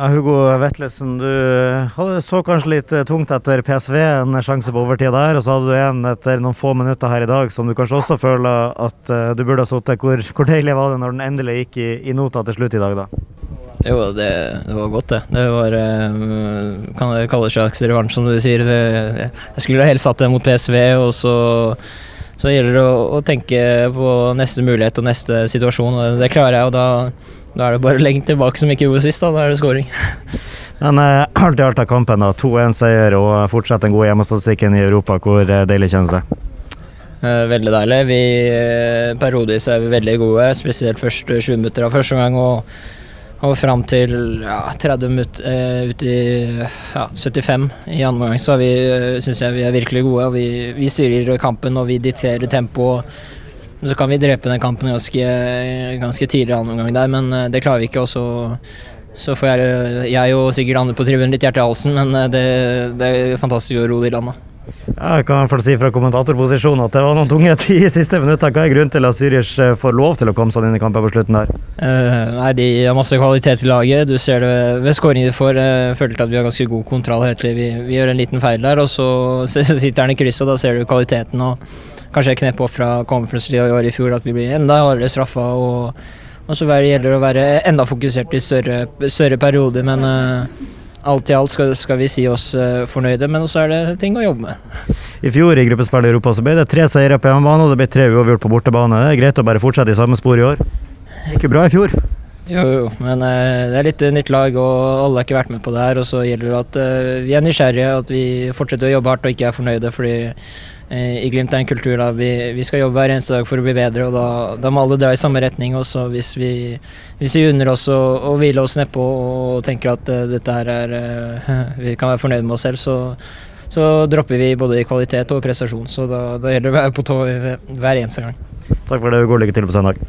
Ja, Hugo Vetlesen, du så kanskje litt eh, tungt etter PSV, en sjanse på overtid der. Og så hadde du en etter noen få minutter her i dag som du kanskje også føler at uh, du burde ha sittet. Hvor, hvor, deilig var det når den endelig gikk i, i nota til slutt i dag, da? Jo, det, det var godt, det. Det var uh, Kan det kalles slags revansj, som du sier. Jeg skulle helst satt det mot PSV, og så så gjelder det å, å, tenke på neste mulighet og neste situasjon, og det klarer jeg. og da da er det bare å legge tilbake som ikke gjorde sist, da. Da er det scoring. Men uh, alt i alt av kampen, da. 2-1-seier og fortsatt den gode hjemmestatistikken i Europa. Hvor uh, deilig kjennes det? Uh, veldig deilig. Vi uh, Periodevis er vi veldig gode, spesielt første 20 minutter av første gang. Og, og fram til ja, 30 minutter ut i ja, 75 i andre omgang, så vi, syns jeg vi er virkelig gode. Vi, vi styrer kampen og vi dikterer tempoet så kan vi drepe den kampen ganske, ganske tidlig annen omgang der, men eh, det klarer vi ikke. Og så, så får jeg, jeg og sikkert andre på tribunen litt hjerte i halsen, men eh, det, det er fantastisk å ro det i land. Ja, jeg kan si fra kommentatorposisjonen at det var noen tunge ti siste minutter. Hva er grunnen til at Zürich eh, får lov til å komme seg inn i kampen på slutten der? Uh, nei, De har masse kvalitet i laget. Du ser det ved skåringen de får. Jeg følte at vi har ganske god kontroll. Vi, vi, gjør en liten feil der, og så, så sitter han i krysset, og da ser du kvaliteten. og kanskje knep opp fra Conference i år i fjor, at vi blir enda hardere straffa. Og, og så gjelder det å være enda fokusert i større, større perioder. Men uh, alt i alt skal, skal, vi si oss uh, fornøyde, men så er det ting å jobbe med. I fjor i gruppespill i Europa så ble det tre seire på hjemmebane og det ble tre uavgjort på bortebane. Det er greit å bare fortsette i samme spor i år. Det gikk jo bra i fjor. Jo, jo, men uh, det er litt nytt lag, og alle har ikke vært med på det her. Og så gjelder det at uh, vi er nysgjerrige, at vi fortsetter å jobbe hardt og ikke er fornøyde. fordi Eh, i Glimt er en kultur der vi, vi, skal jobbe hver eneste dag for å bli bedre, og da, da må alle dra i samme retning. Også hvis vi, hvis vi unner oss å, å hvile oss nedpå og tenker at uh, dette her er uh, Vi kan være fornøyd med oss selv, så, så dropper vi både i kvalitet og prestasjon. Så da, da gjelder det å være på tå hver eneste gang. Takk for det, god lykke til på søndag.